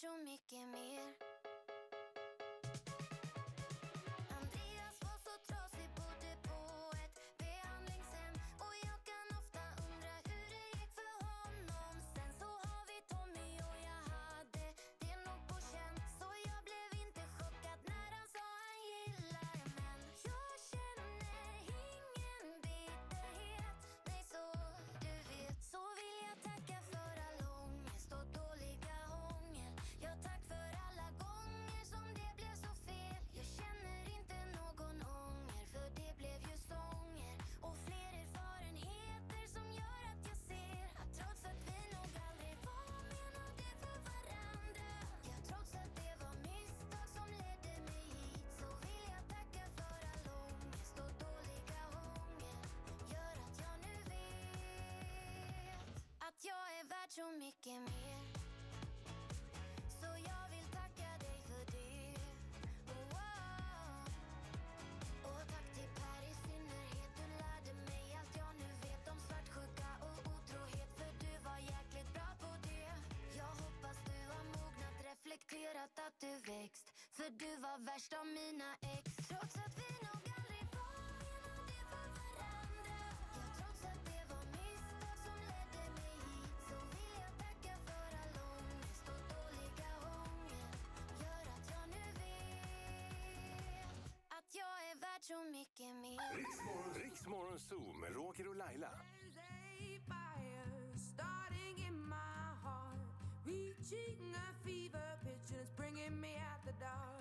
mucho mi quemir. så mycket mer. Jag vill tacka dig för det. Oh, oh. Och tack till Per i synnerhet. Du lärde mig allt jag nu vet om svartsjuka och otrohet. För du var jäkligt bra på det. Jag hoppas du har mognat, reflekterat att du växt. För du var värst av mina ex. Morgon Zoo med Roger och Laila. Reaching a fever pitch and it's bringing me out the dark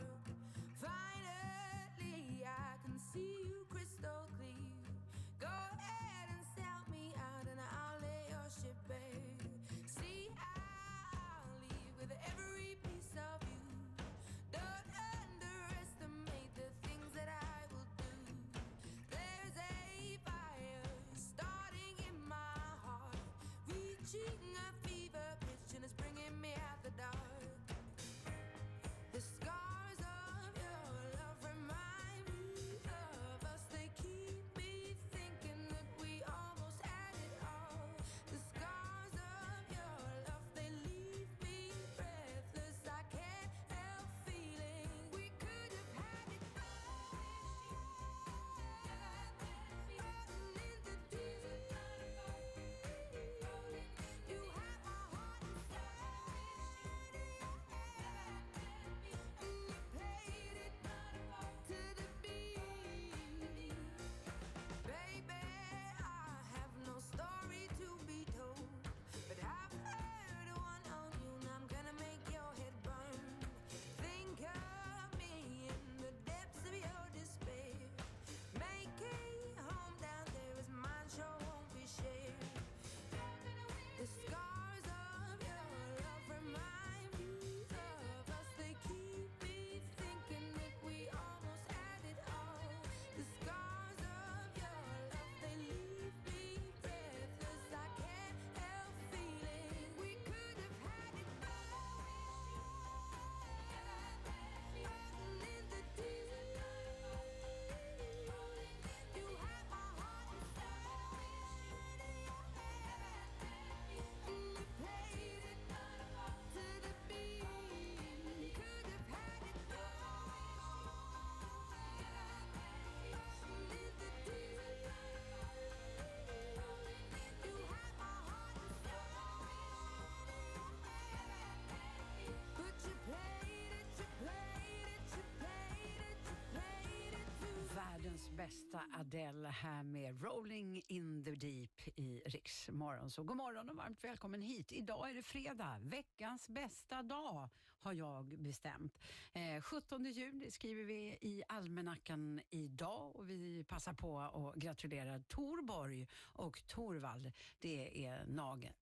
bästa Adele här med Rolling in the deep i Riks Så god morgon och varmt välkommen hit. Idag är det fredag, veckans bästa dag har jag bestämt. Eh, 17 juli skriver vi i almanackan idag och vi passar på att gratulera Torborg och Torvald. Det är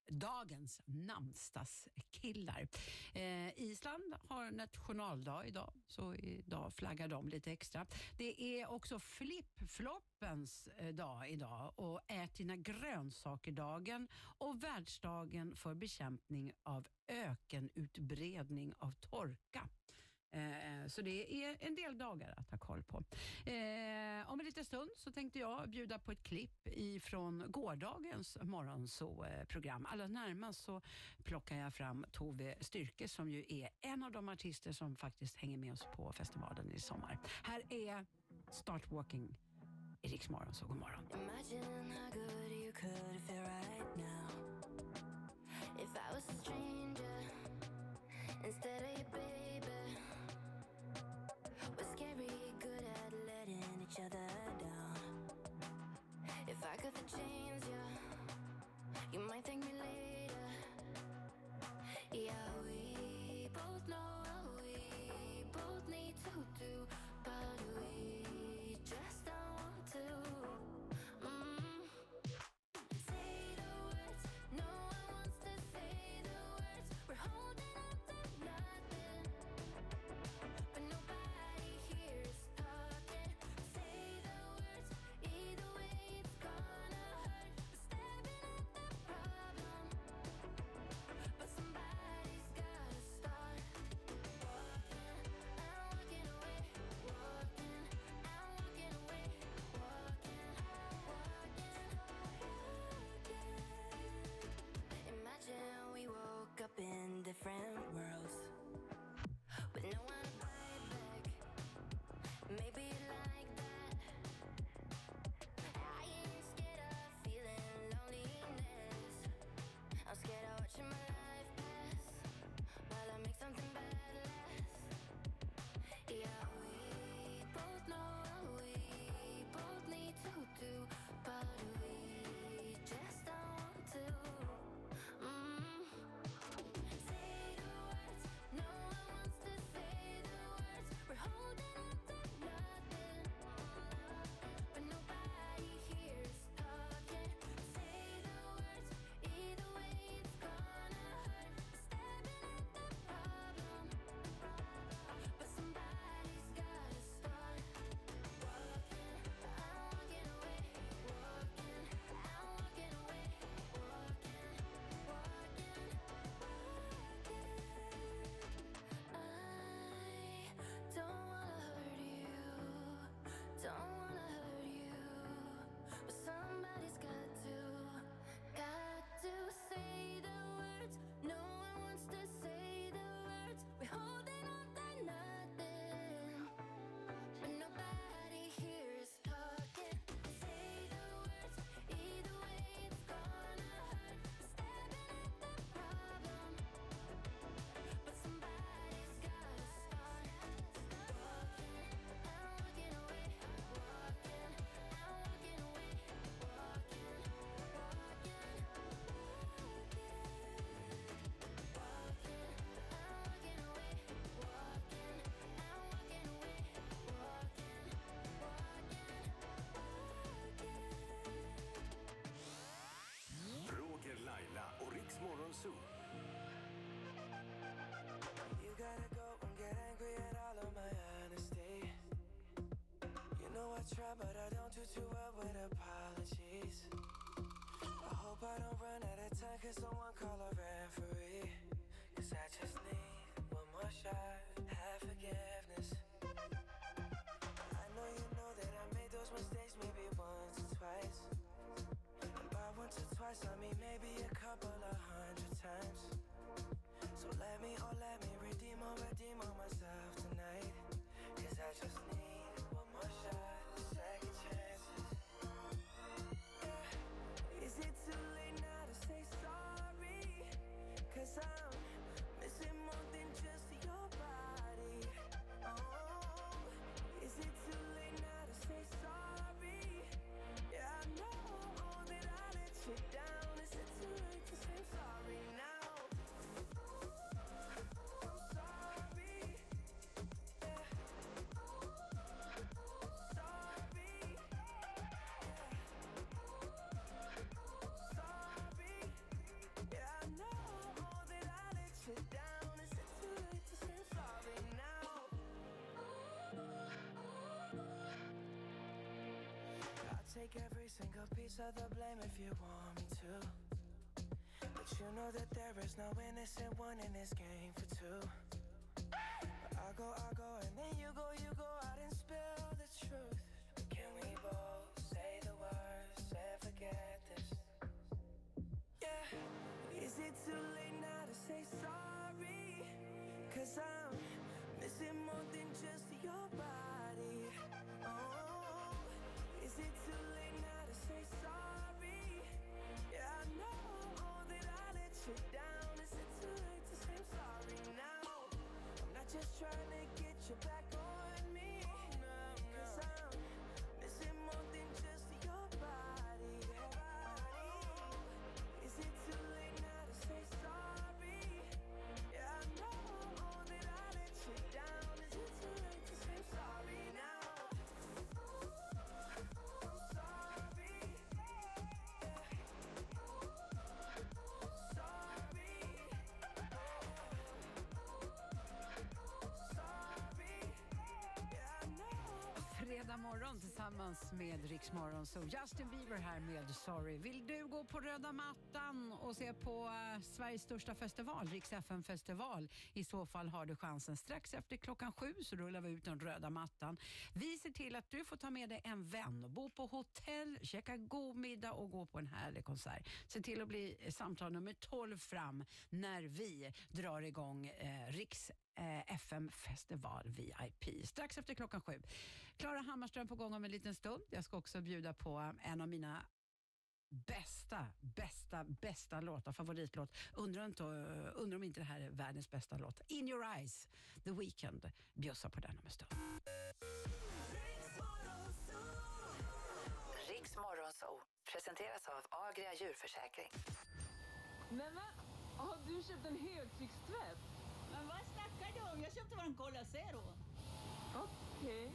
dagens namnsdagskillar. Eh, Island har nationaldag idag, så idag flaggar de lite extra. Det är också flippfloppens eh, dag idag och ät dina grönsaker grönsakerdagen och världsdagen för bekämpning av ökenutbredning av torka. Eh, så det är en del dagar att ha koll på. Eh, om en liten stund så tänkte jag bjuda på ett klipp ifrån gårdagens morgonsåprogram. Allra närmast så plockar jag fram Tove Styrke som ju är en av de artister som faktiskt hänger med oss på festivalen i sommar. Här är Start Walking i Riks Morgonzoo. God morgon. could if right now. If I was a stranger instead of your baby, we're scary good at letting each other down. If I could change you, you might thank me later. Yeah, we both know. I try, but I don't do too well with apologies. I hope I don't run out of time, cause someone call a referee. Cause I just need one more shot, have forgiveness. I know you know that I made those mistakes maybe once or twice. And by once or twice, I mean maybe a couple take every single piece of the blame if you want me to. But you know that there is no innocent one in this game for two. I go, I go, and then you go, you go out and spill the truth. But can we both say the words and forget this? Yeah. Is it too late now to say sorry? Cause I'm. your back morgon tillsammans med Riksmorgon, Så Justin Bieber här med Sorry. Vill du på röda mattan och se på eh, Sveriges största festival, Rix FM festival? I så fall har du chansen. Strax efter klockan sju så rullar vi ut den röda mattan. Vi ser till att du får ta med dig en vän och bo på hotell, käka god middag och gå på en härlig konsert. Se till att bli samtal nummer 12 fram när vi drar igång eh, Riks eh, FM Festival VIP. Strax efter klockan sju. Klara Hammarström på gång om en liten stund. Jag ska också bjuda på en av mina bästa, bästa, bästa låtar, favoritlåt. Undrar, inte, undrar om inte det här är världens bästa låt. In your eyes, The Weeknd. Bjussa på den om en stund. Riks Morgonzoo presenteras av Agria djurförsäkring. Men va? Har du köpt en högtryckstvätt? Men vad snackar du om? Jag köpte bara en Cola Zero. Okej.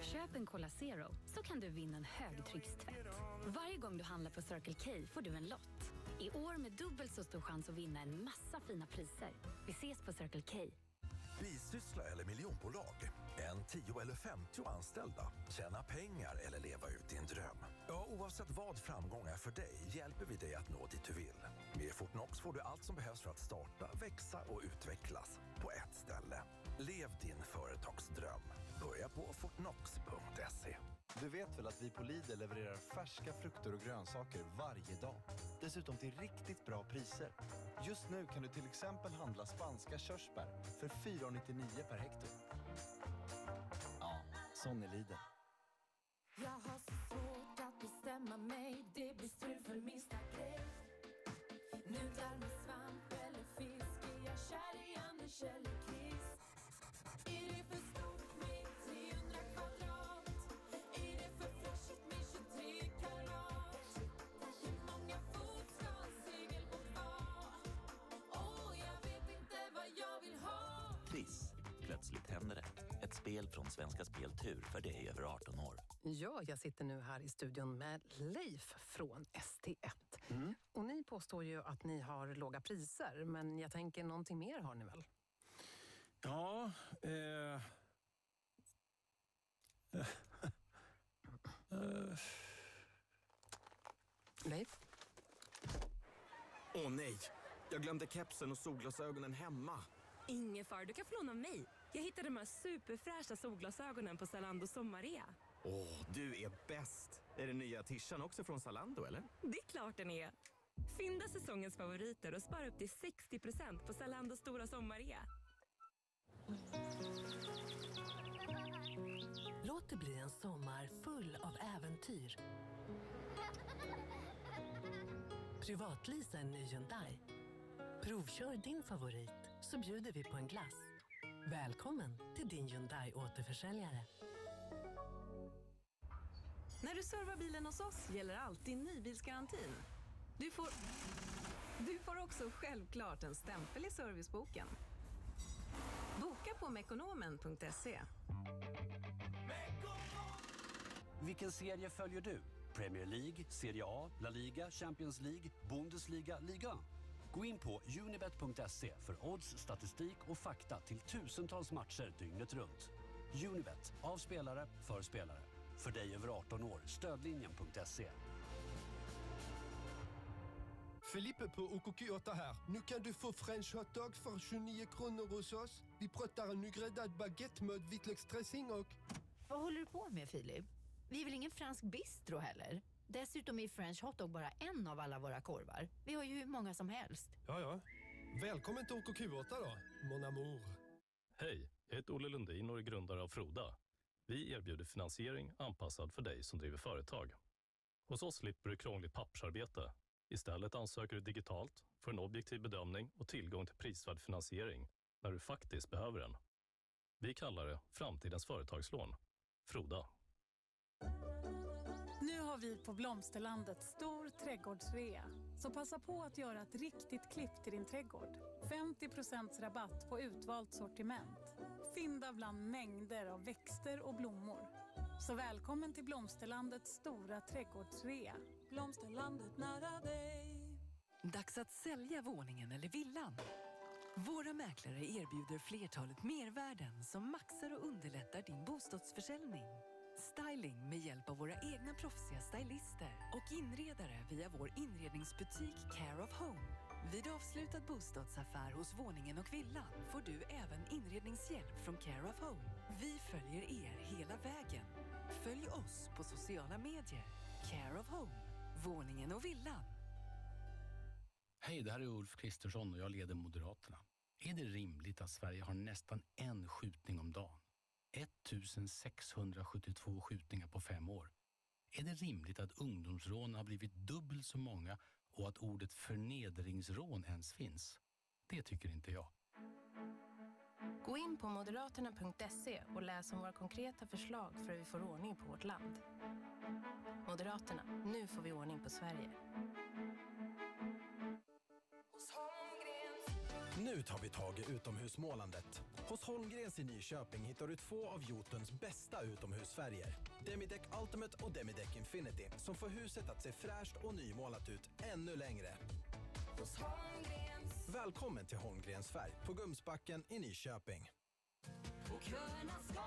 Köp en Cola Zero så kan du vinna en högtryckstvätt. Varje gång du handlar på Circle K får du en lott. I år med dubbelt så stor chans att vinna en massa fina priser. Vi ses på Circle K. Bisyssla eller miljonbolag. En 10 eller 50 anställda. Tjäna pengar eller leva ut din dröm. Ja, oavsett vad framgång är för dig hjälper vi dig att nå dit du vill. Med Fortnox får du allt som behövs för att starta, växa och utvecklas på ett ställe. Lev din företagsdröm. Börja på fortnox.se. Du vet väl att vi på Lidl levererar färska frukter och grönsaker varje dag? Dessutom till riktigt bra priser. Just nu kan du till exempel handla spanska körsbär för 4,99 per hekto. Ja, sån är Lidl. Jag har så svårt att bestämma mig Det blir strul för minsta grej Nudlar med svamp eller fisk Är jag kär i Anders eller händer det. Ett spel från Svenska Spel Tur för dig över 18 år. Ja, jag sitter nu här i studion med Leif från ST1. Och ni påstår ju att ni har låga priser, men jag tänker någonting mer har ni väl? Ja, eh... eh, Leif? Åh nej! Jag glömde kepsen och solglasögonen hemma. Ingen fara, du kan få låna mig. Jag hittade de här superfräscha solglasögonen på Zalando Sommarea. Åh, du är bäst! Är den nya tishan också från Zalando eller? Det är klart den är. Fynda säsongens favoriter och spara upp till 60% på Zalando stora sommarea. Låt det bli en sommar full av äventyr. Privatlisa en ny Hyundai. Provkör din favorit så bjuder vi på en glass. Välkommen till din Hyundai återförsäljare. När du servar bilen hos oss gäller alltid nybilsgarantin. Du får, du får också självklart en stämpel i serviceboken. Boka på mekonomen.se. Vilken serie följer du? Premier League, Serie A, La Liga, Champions League, Bundesliga, Liga? Gå in på unibet.se för odds, statistik och fakta till tusentals matcher dygnet runt. Unibet, av spelare, för spelare. För dig över 18 år, stödlinjen.se. Felipe på OKQ8 här. Nu kan du få french hotdog för 29 kronor hos oss. Vi pratar en nygräddad baguette med vitlöksdressing och... Vad håller du på med Filip? Vi är väl ingen fransk bistro heller? Dessutom är french hotdog bara en av alla våra korvar. Vi har ju hur många som helst. Ja, ja. Välkommen till OKQ8 då, mon amour. Hej, jag heter Olle Lundin och är grundare av Froda. Vi erbjuder finansiering anpassad för dig som driver företag. Hos oss slipper du krångligt pappersarbete. Istället ansöker du digitalt, får en objektiv bedömning och tillgång till prisvärd finansiering när du faktiskt behöver den. Vi kallar det framtidens företagslån. Froda. Nu har vi på Blomsterlandet stor trädgårdsrea. Så passa på att göra ett riktigt klipp till din trädgård. 50% rabatt på utvalt sortiment. Fynda bland mängder av växter och blommor. Så välkommen till Blomsterlandets stora trädgårdsrea. Blomsterlandet nära dig. Dags att sälja våningen eller villan. Våra mäklare erbjuder flertalet mervärden som maxar och underlättar din bostadsförsäljning. Styling med hjälp av våra egna proffsiga stylister och inredare via vår inredningsbutik Care of Home. Vid avslutad bostadsaffär hos våningen och villan får du även inredningshjälp från Care of Home. Vi följer er hela vägen. Följ oss på sociala medier. Care of Home, våningen och villan. Hej, det här är Ulf Kristersson och jag leder Moderaterna. Är det rimligt att Sverige har nästan en skjutning om dagen? 1672 skjutningar på fem år. Är det rimligt att ungdomsrån har blivit dubbelt så många och att ordet förnedringsrån ens finns? Det tycker inte jag. Gå in på moderaterna.se och läs om våra konkreta förslag för hur vi får ordning på vårt land. Moderaterna, nu får vi ordning på Sverige. Nu tar vi tag i utomhusmålandet. Hos Holmgrens i Nyköping hittar du två av Jotuns bästa utomhusfärger. Demideck Ultimate och Demideck Infinity som får huset att se fräscht och nymålat ut ännu längre. Hos Holmgrens. Välkommen till Holmgrens färg på Gumsbacken i Nyköping. Och köerna ska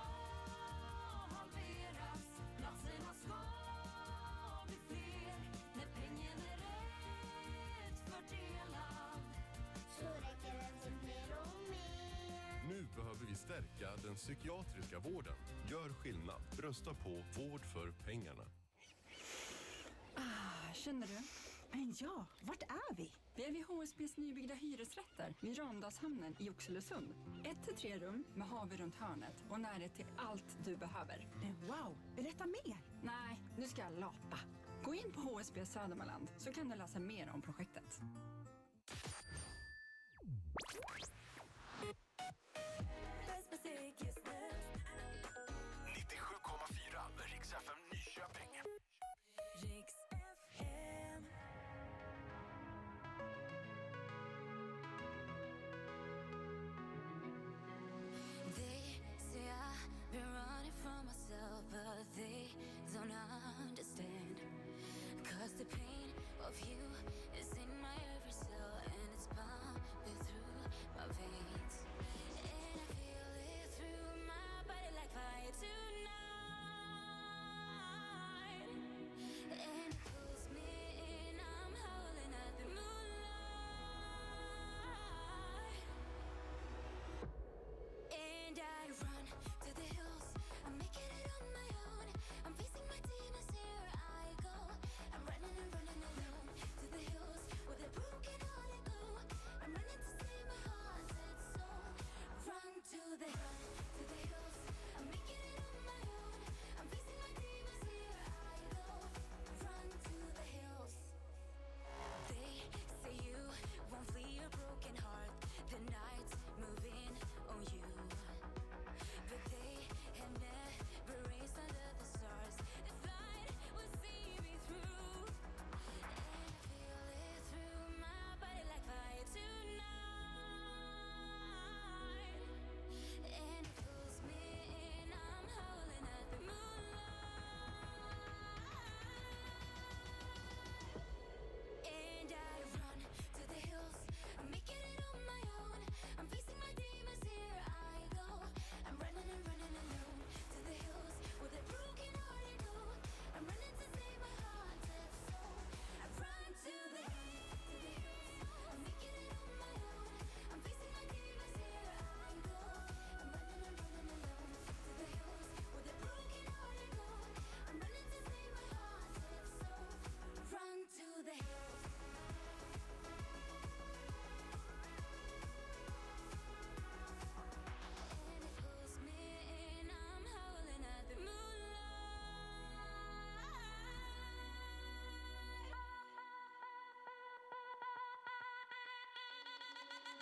stärka den psykiatriska vården. Gör skillnad. Rösta på Vård för pengarna. Ah, känner du? Ja, vart är vi? Vi är vid HSBs nybyggda hyresrätter vid Ramdalshamnen i Oxelösund. Ett till tre rum med havet runt hörnet och närhet till allt du behöver. Wow, berätta mer! Nej, nu ska jag lapa. Gå in på HSB Södermanland så kan du läsa mer om projektet.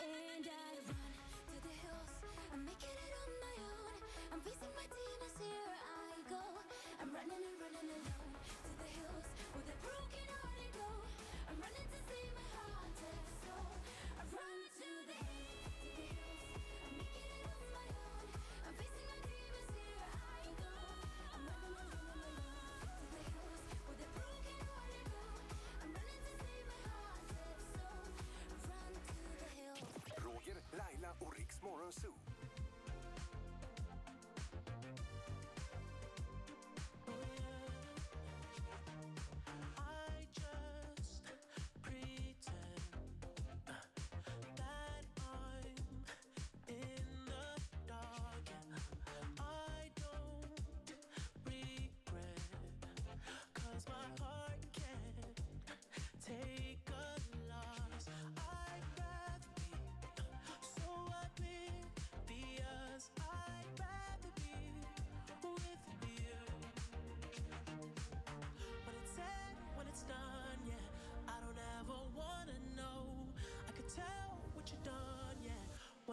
And I run to the hills, I'm making it on my own. I'm facing my demons, here I go. I'm running.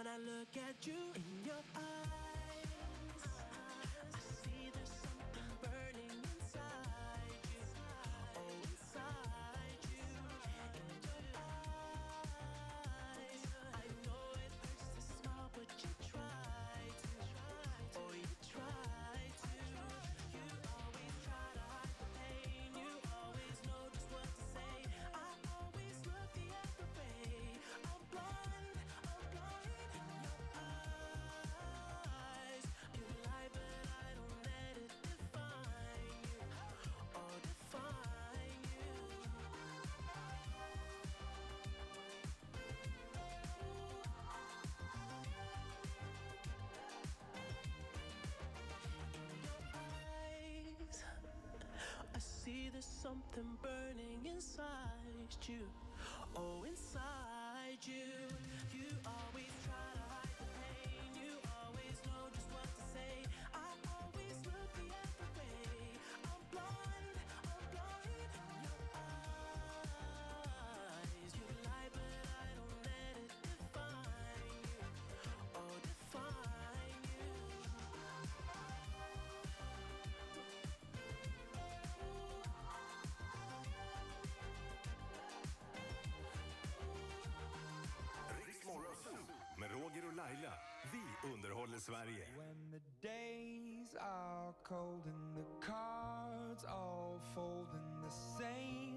when I look at you. there's something burning inside you. underhåller Sverige. When the days are cold and the cards all fold in the same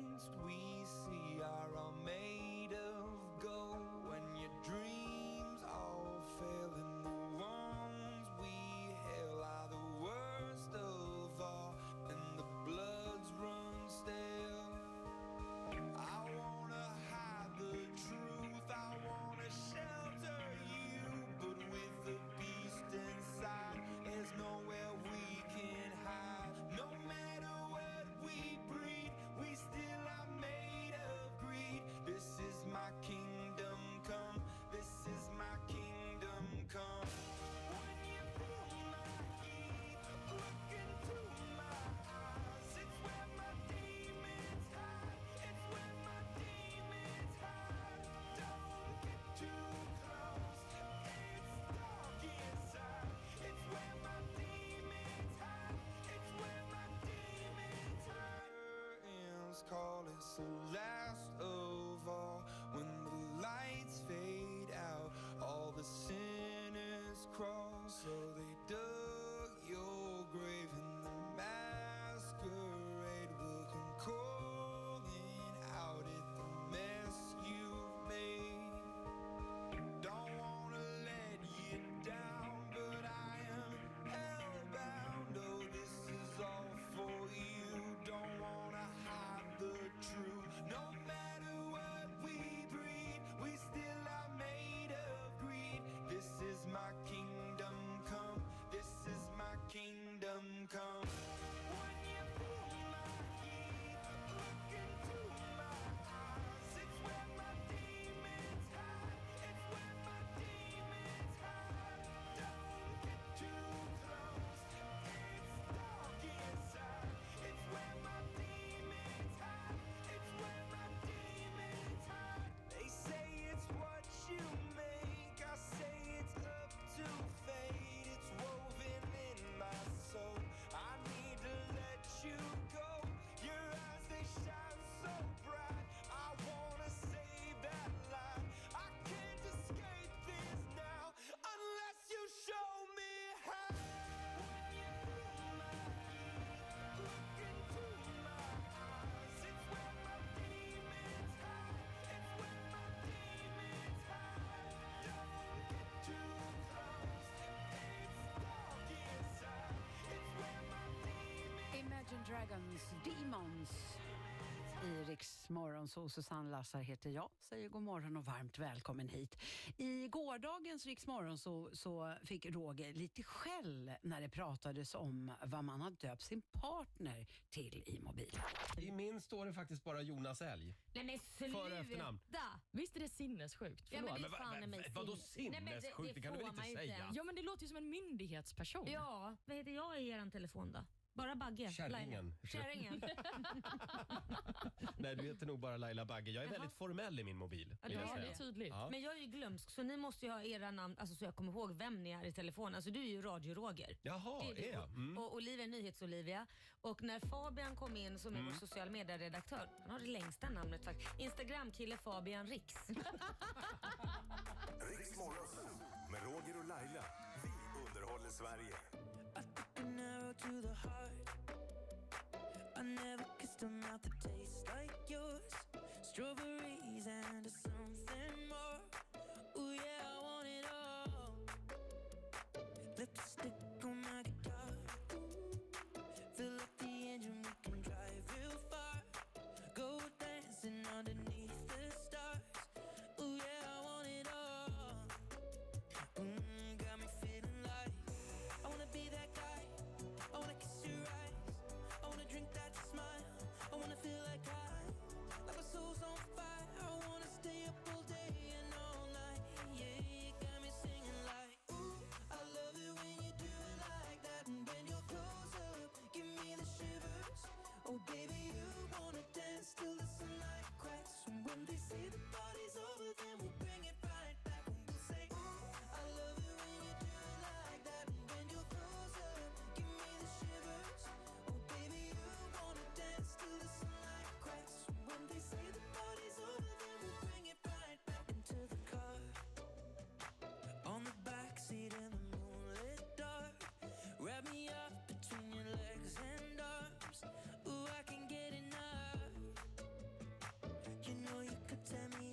call, it's the last of Dragons Demons. I Riks Morgonzoo, Susanne Lassar heter jag, säger god morgon och varmt välkommen hit. I gårdagens Riks Morgonzoo så fick Roger lite skäll när det pratades om vad man har döpt sin partner till i mobilen. I min står det faktiskt bara Jonas Älg. Nej men sluta! För och efternamn. Visst är det sinnessjukt? Ja, men det är Men fan i mig va- vadå sin- Nej, men det- sinnessjukt? det Det kan du väl inte. säga? Ja men det låter ju som en myndighetsperson. Ja, vad heter jag i er telefon då? Bara Bagge? Kärringen. Kärringen. Nej, du heter nog bara Laila Bagge. Jag är Jaha. väldigt formell i min mobil. Ja, vill det jag är säga. det. tydligt. Ja. Men jag är ju glömsk så ni måste ju ha era namn alltså, så jag kommer ihåg vem ni är i telefon. Alltså du är ju Radio-Roger. Jaha, du. är jag? Mm. Och Olivia är Nyhets-Olivia. Och när Fabian kom in som är Mm. vår social medieredaktör, han har det längsta namnet faktiskt. Instagramkille Fabian Riks. Riks med Roger och Laila. Vi underhåller Sverige. An to the heart. I never kissed a mouth that tastes like yours. Strawberries and something more. Ooh yeah, I want it all. Lipstick on my guitar. Fill up the engine, we can drive real far. Go dancing underneath Oh, baby, you wanna dance till the sunlight cracks. And when they say the party's Tell me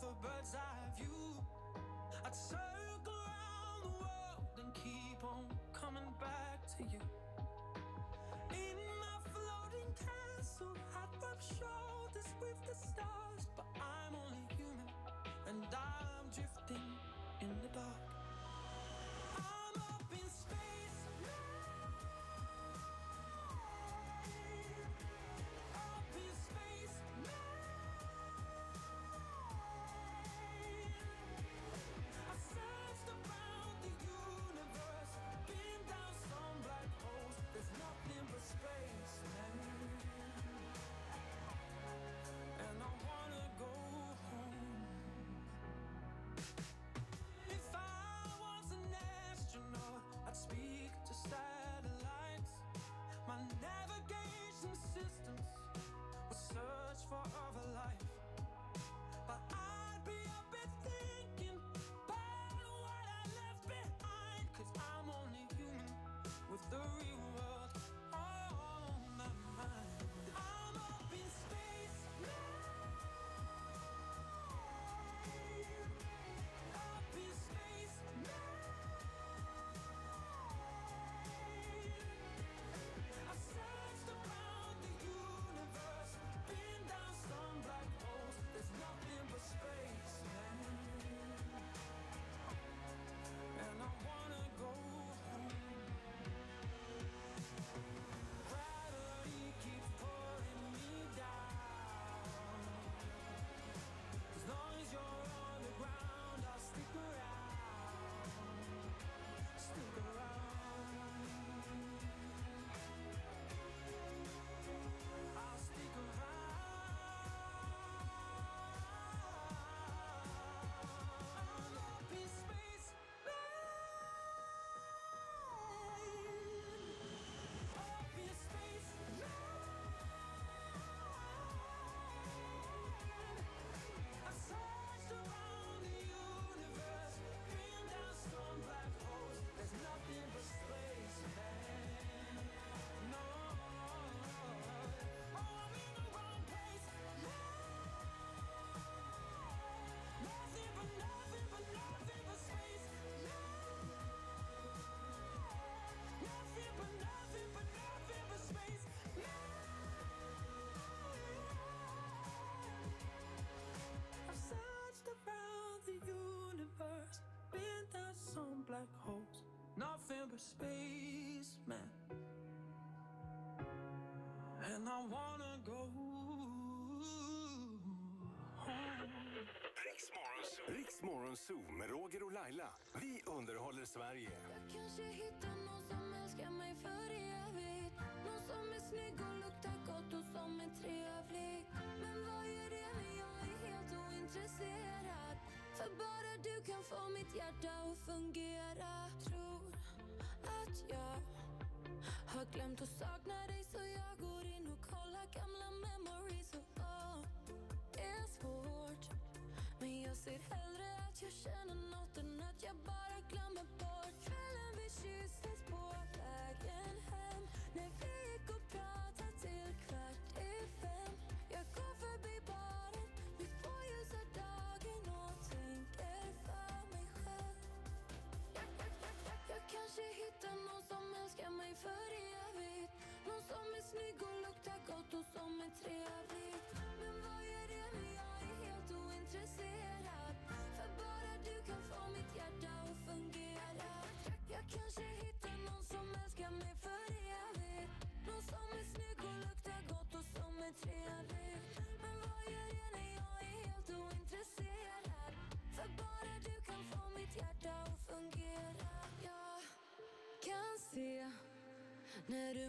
have a bird's eye view. I'd circle around the world and keep on coming back to you. In my floating castle, I'd rub shoulders with the stars, but I'm only human and I'm drifting in the dark. for life. But I'd be up and thinking about what I left behind. Cause I'm only human with the rewind. I'm spaceman. And I wanna go Riks Morgonzoo med Roger och Laila. Vi underhåller Sverige. Jag kanske hittar någon som älskar mig för evigt. Någon som är snygg och luktar gott och som är trevlig. Men vad gör det när jag är helt ointresserad? För bara du kan få mitt hjärta att fungera. Tror att jag har glömt att sakna dig så jag går in och kollar gamla memories. Och oh, det är svårt. Men jag ser hellre att jag känner nåt än att jag bara kanske hittar någon som älskar mig för evigt Någon som är snygg och luktar gott och som är trevlig Men vad gör det när jag är helt ointresserad? För bara du kan få När du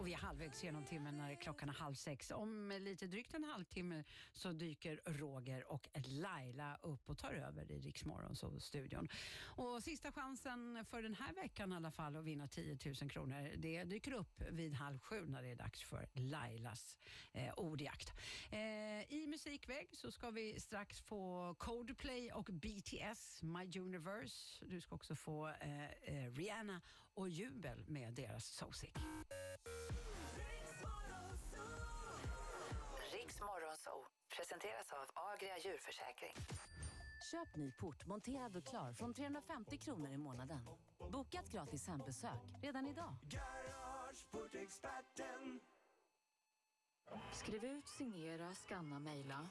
och vi är halvvägs genom timmen när klockan är halv sex. Om lite drygt en halvtimme så dyker Roger och Laila upp och tar över i Riksmorgon-studion. Och sista chansen för den här veckan i alla fall att vinna 10 000 kronor, det dyker upp vid halv sju när det är dags för Lailas eh, ordjakt. Eh, I musikväg så ska vi strax få Coldplay och BTS, My Universe. Du ska också få eh, eh Rihanna och Jubel med deras So presenteras av Agria djurförsäkring. Köp ny port monterad och klar från 350 kronor i månaden. Boka ett gratis hembesök redan idag. Garageportexperten. Skriv ut, signera, scanna, mejla.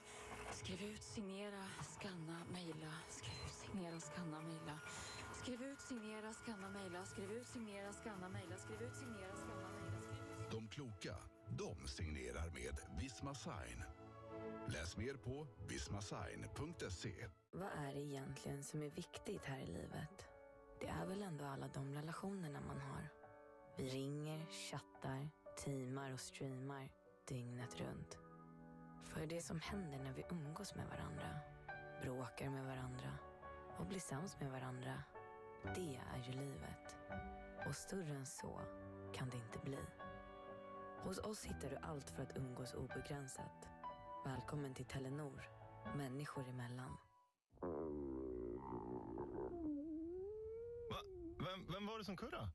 Skriv ut, signera, scanna, mejla. Skriv ut, signera, scanna, mejla. Skriv ut, signera, scanna, mejla. Skriv ut, signera, scanna, mejla. Skriv ut, signera, scanna, mejla. De kloka, de signerar med Visma Sign. Läs mer på vismasign.se. Vad är det egentligen som är viktigt här i livet? Det är väl ändå alla de relationerna man har. Vi ringer, chattar, teamar och streamar dygnet runt. För det som händer när vi umgås med varandra, bråkar med varandra och blir sams med varandra, det är ju livet. Och större än så kan det inte bli. Hos oss hittar du allt för att umgås obegränsat. Välkommen till Telenor, människor emellan. Va? Vem, vem var det som kurra?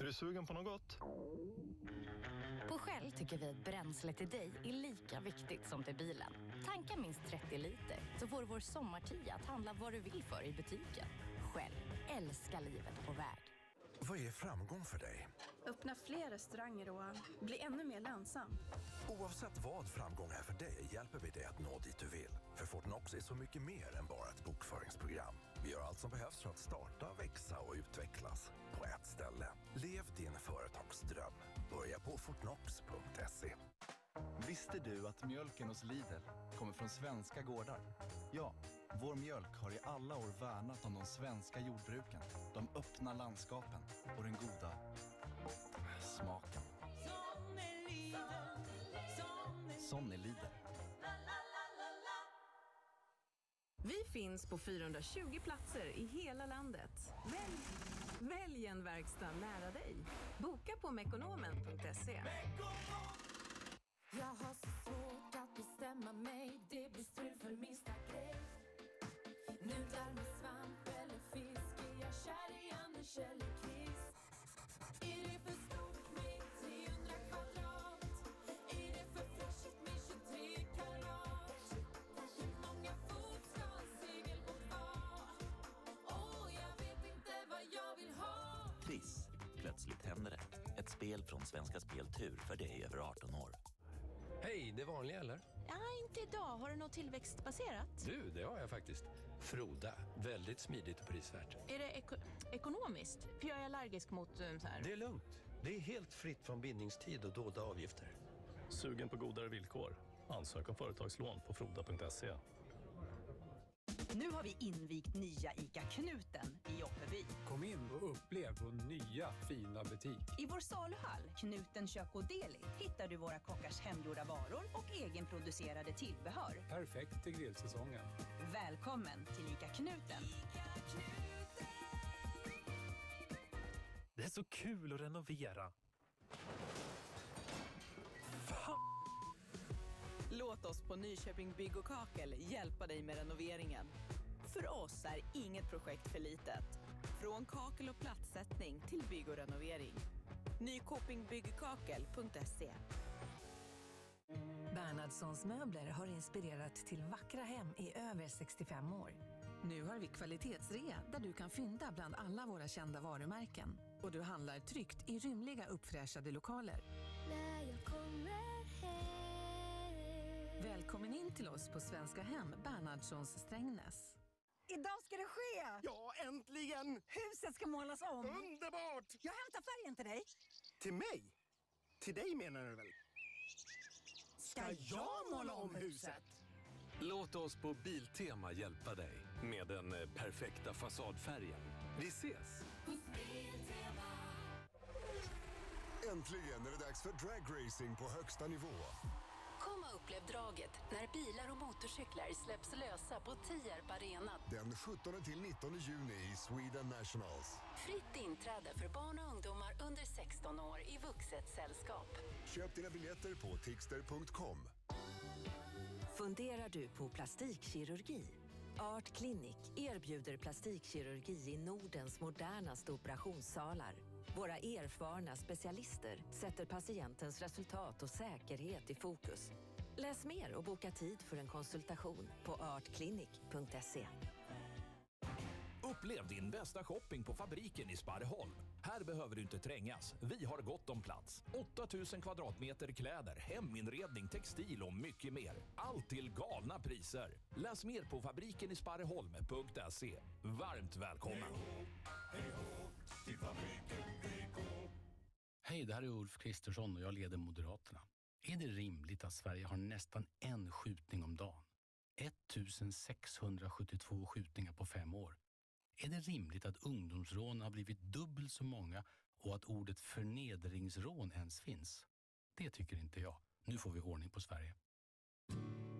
Är du sugen på något gott? På Shell tycker vi att bränsle till dig är lika viktigt som till bilen. Tanka minst 30 liter så får du vår sommartia att handla vad du vill för i butiken. Shell, älska livet på väg. Vad är framgång för dig? Öppna fler restauranger och bli ännu mer lönsam. Oavsett vad framgång är för dig hjälper vi dig att nå dit du vill. För Fortnox är så mycket mer än bara ett bokföringsprogram. Vi gör allt som behövs för att starta, växa och utvecklas på ett ställe. Lev din företagsdröm. Börja på fortnox.se. Visste du att mjölken hos Lidl kommer från svenska gårdar? Ja, vår mjölk har i alla år värnat om de svenska jordbruken, de öppna landskapen och den goda smaken. Sån är Lidl. Vi finns på 420 platser i hela landet. Välj, välj en verkstad nära dig. Boka på mekonomen.se. Jag har så svårt att bestämma mig Det blir strul för minsta Triss. Plötsligt händer det. Ett spel från Svenska Spel Tur för dig över 18 år. Hej, det vanliga eller? Ja, inte idag. Har du något tillväxtbaserat? Du, det har jag faktiskt. Froda. Väldigt smidigt och prisvärt. Är det eko- ekonomiskt? För jag är allergisk mot um, så här. Det är lugnt. Det är helt fritt från bindningstid och dolda avgifter. Sugen på godare villkor? Ansök om företagslån på froda.se. Nu har vi invigt nya ICA Knuten i Jockiby. Kom in och upplev vår nya fina butik. I vår saluhall, Knuten Kök och Deli, hittar du våra kockars hemgjorda varor och egenproducerade tillbehör. Perfekt till grillsäsongen. Välkommen till ICA Knuten. Det är så kul att renovera. Låt oss på Nyköping Bygg och Kakel hjälpa dig med renoveringen. För oss är inget projekt för litet. Från kakel och plattsättning till bygg och renovering. Nykopingbyggkakel.se Bernhardssons möbler har inspirerat till vackra hem i över 65 år. Nu har vi kvalitetsrea där du kan fynda bland alla våra kända varumärken. Och du handlar tryggt i rymliga uppfräschade lokaler. När Välkommen in till oss på Svenska Hem, Bernhardssons Strängnäs. Idag ska det ske! Ja, äntligen! Huset ska målas om. Underbart! Jag hämtar färgen till dig. Till mig? Till dig menar du väl? Ska jag måla om huset? Låt oss på Biltema hjälpa dig med den eh, perfekta fasadfärgen. Vi ses! Äntligen är det dags för dragracing på högsta nivå. Och upplev draget när bilar och motorcyklar släpps lösa på Tierp Arena. Den 17 till 19 juni i Sweden Nationals. Fritt inträde för barn och ungdomar under 16 år i vuxet sällskap. Köp dina biljetter på tixter.com. Funderar du på plastikkirurgi? Art Clinic erbjuder plastikkirurgi i Nordens modernaste operationssalar. Våra erfarna specialister sätter patientens resultat och säkerhet i fokus. Läs mer och boka tid för en konsultation på artclinic.se. Upplev din bästa shopping på Fabriken i Sparreholm. Här behöver du inte trängas. Vi har gott om plats. 8000 kvadratmeter kläder, heminredning, textil och mycket mer. Allt till galna priser. Läs mer på fabrikenisparreholm.se. Varmt välkommen! Hej, det här är Ulf Kristersson och jag leder Moderaterna. Är det rimligt att Sverige har nästan en skjutning om dagen? 1672 skjutningar på fem år. Är det rimligt att ungdomsrån har blivit dubbelt så många och att ordet förnedringsrån ens finns? Det tycker inte jag. Nu får vi ordning på Sverige.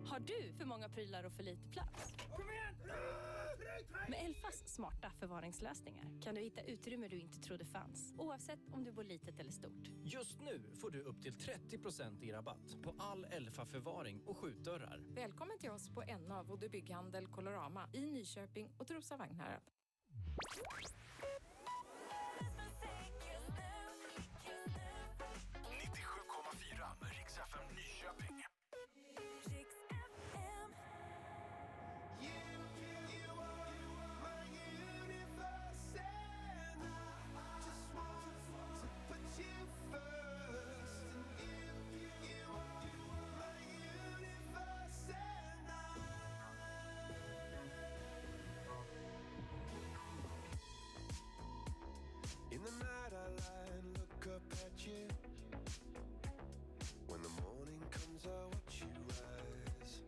Har du för många prylar och för lite plats? Med Elfas smarta förvaringslösningar kan du hitta utrymme du inte trodde fanns, oavsett om du bor litet eller stort. Just nu får du upp till 30 i rabatt på all Elfa-förvaring och skjutdörrar. Välkommen till oss på NA Vodde Bygghandel Colorama i Nyköping och Trosa Vagnhärad. up at you. When the morning comes I watch you rise.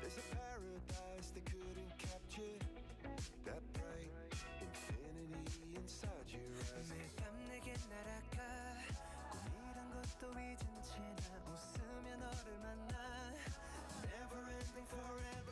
There's a paradise they couldn't capture. That bright infinity inside your eyes. 매일 밤 내게 날아가 꿈이란 것도 잊은 채나 웃으며 너를 만나 Never ending forever,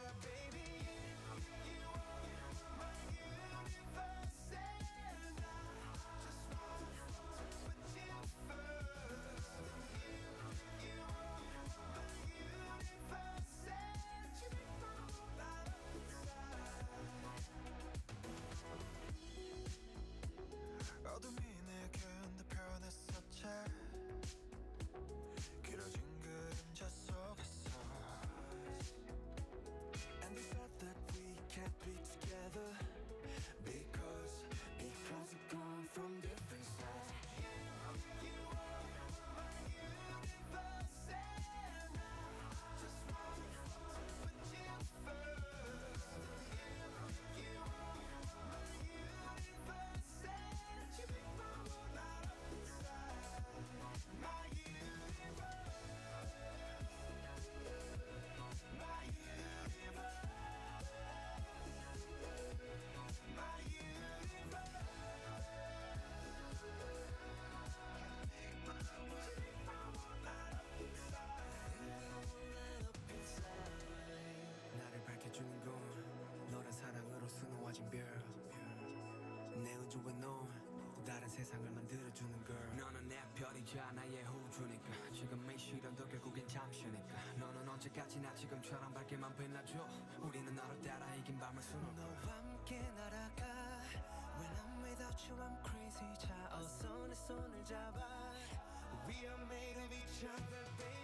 내 우주에 넌또 다른 세상을 만들어주는 걸. 너는 내 별이자 나의 호주니까. 지금 이 시련도 결국엔 잠시니까. 너는 언제까지나 지금처럼 밝게만 빛나줘. 우리는 너를 따라 이긴 밤을 수놓고. 너와 함께 날아가. When I'm without you I'm crazy. 자 어서 내 손을 잡아. We are made of each other baby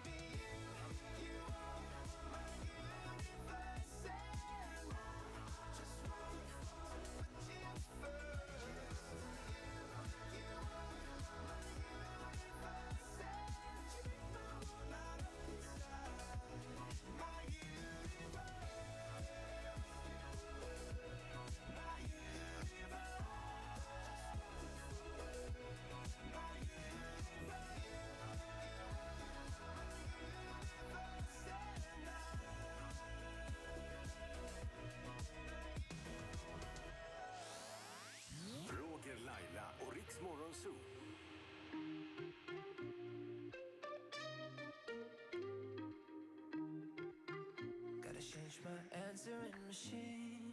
change my answering machine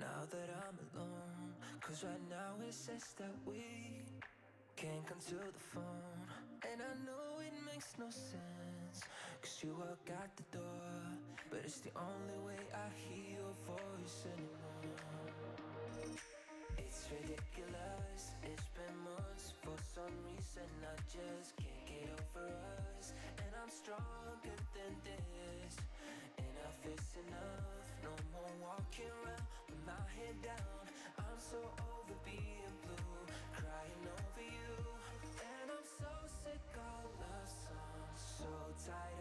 now that I'm alone. Cause right now it says that we can't come to the phone. And I know it makes no sense. Cause you walk out the door. But it's the only way I hear your voice anymore. It's ridiculous. It's been months. For some reason, I just can't get over us. And I'm this. Enough is enough. No more walking around with my head down. I'm so over being blue, crying over you. And I'm so sick of love songs. So tired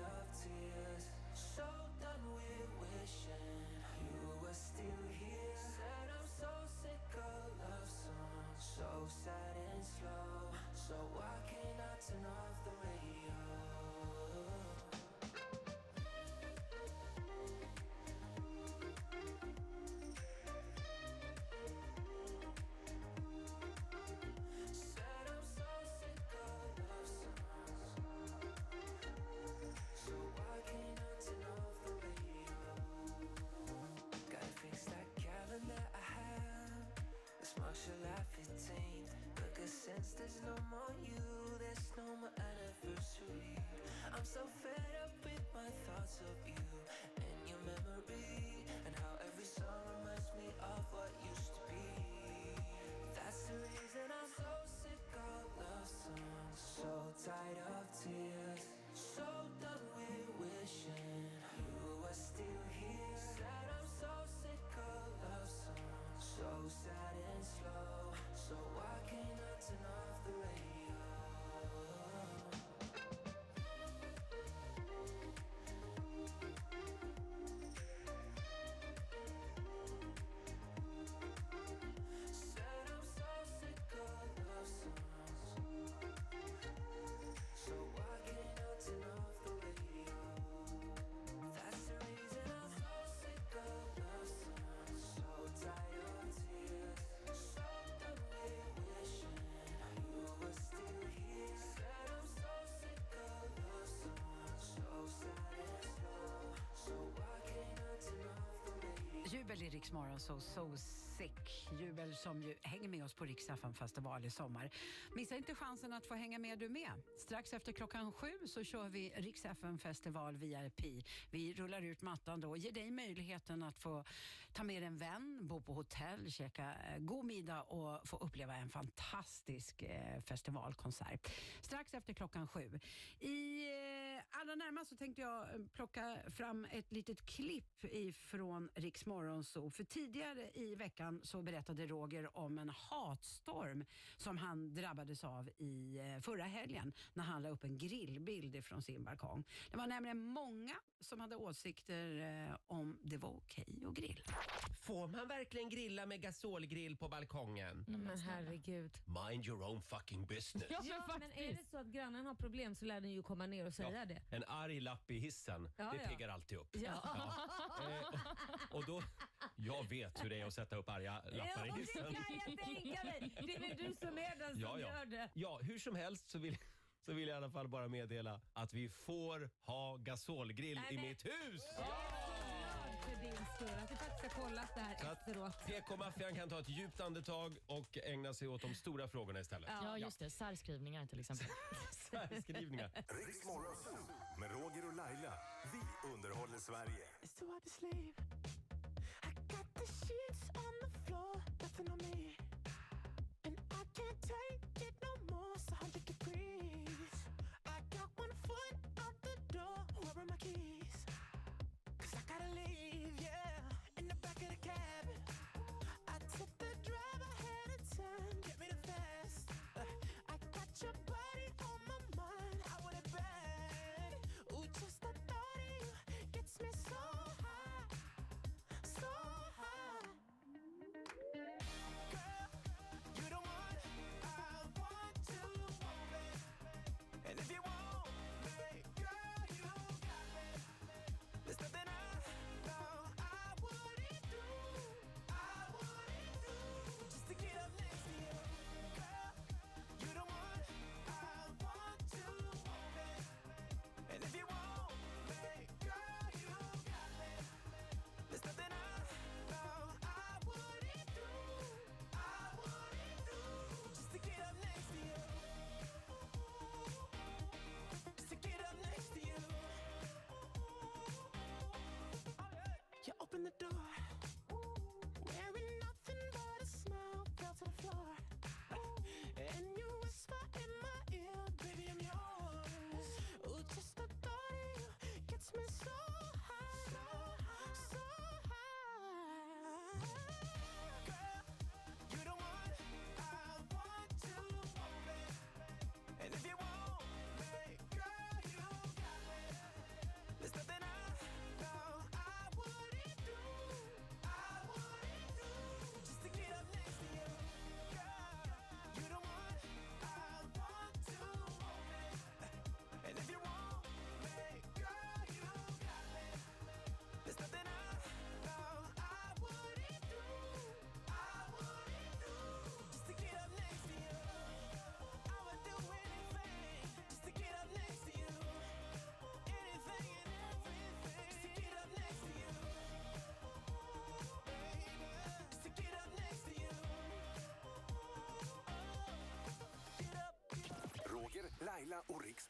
tired of tears, Det är Rix Morgon, så so sick. Jubel som ju hänger med oss på Rix det festival i sommar. Missa inte chansen att få hänga med du med. Strax efter klockan sju så kör vi Rix festival VIP. Vi rullar ut mattan då och ger dig möjligheten att få ta med en vän, bo på hotell, käka eh, god middag och få uppleva en fantastisk eh, festivalkonsert. Strax efter klockan sju. I eh, allra närmast så tänkte jag eh, plocka fram ett litet klipp ifrån Rix Morgonzoo. För tidigare i veckan så berättade Roger om en hatstorm som han drabbades av i eh, förra helgen när han la upp en grillbild ifrån sin balkong. Det var nämligen många som hade åsikter eh, om det var okej att grilla. Får man verkligen grilla med gasolgrill på balkongen? Men herregud. Mind your own fucking business. Ja, men, är det så att grannen har problem så lär den ju komma ner och säga Ja, det. En arg lapp i hissen, Ja, det ja. piggar alltid upp. Ja. Eh, och, då, jag vet hur det är att sätta upp arga lappar i Ja, det hissen. kan jag tänka mig. Det är väl du som är den som Ja, ja. gör det. ja, hur som helst så vill, så vill jag i alla fall bara meddela att vi får ha gasolgrill Nej, i men- mitt hus. För din skull att du faktiskt har kollat det här Så att efteråt. PK-maffian kan ta ett djupt andetag och ägna sig åt de stora frågorna istället. Ja, just det. Särskrivningar till exempel. Särskrivningar. Riks Morgonzoo med Roger och Laila. Vi underhåller Sverige. It's too hard to sleep. I got the sheets on the floor, nothing on me. And I can't take it no more. It's 100 degrees. I got one foot out the door. Where are my keys? Uh, I the door. Wearing nothing but a smile, the floor. And you whisper in my ear, baby, I'm yours. Ooh, just the thought of you gets me so.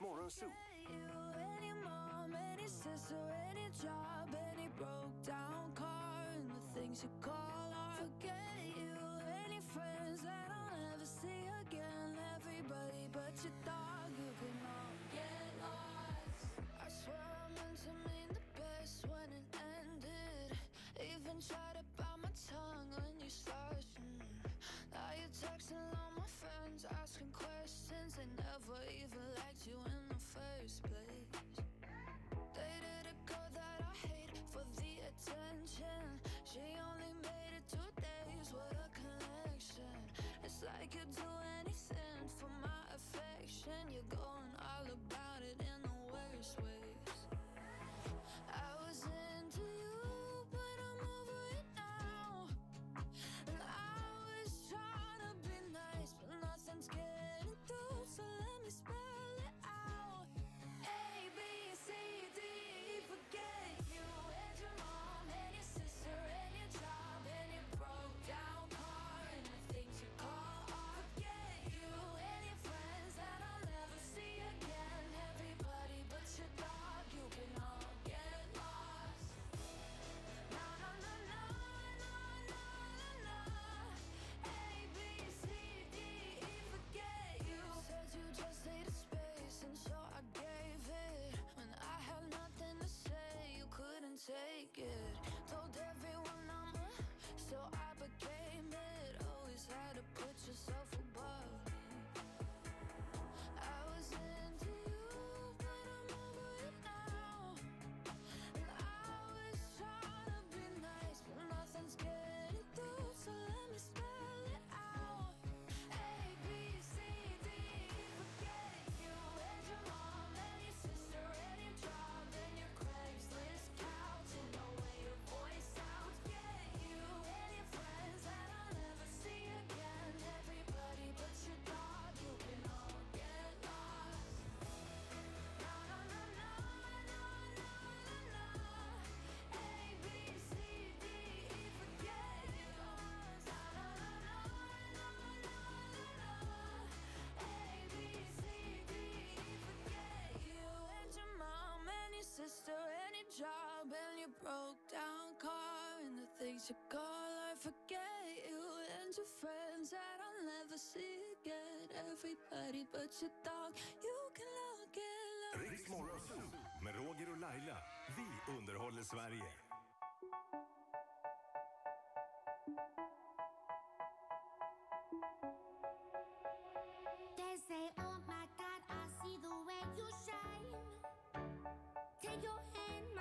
Morrow Soup. Any mom, any sister, any job, any broke down car, and the things you call are. Forget you, any friends that I'll never see again. Everybody but your dog, you can all get lost. I swear I meant to mean the best when it ended. Even tried to bite my tongue when you started. Now you're texting all my friends, asking questions they never even. I could do anything for my affection. You go job and your broke down car and the things you call I forget you and your friends that I'll never see again everybody but your dog you can look at med Roger och Laila. Vi underhåller Sverige.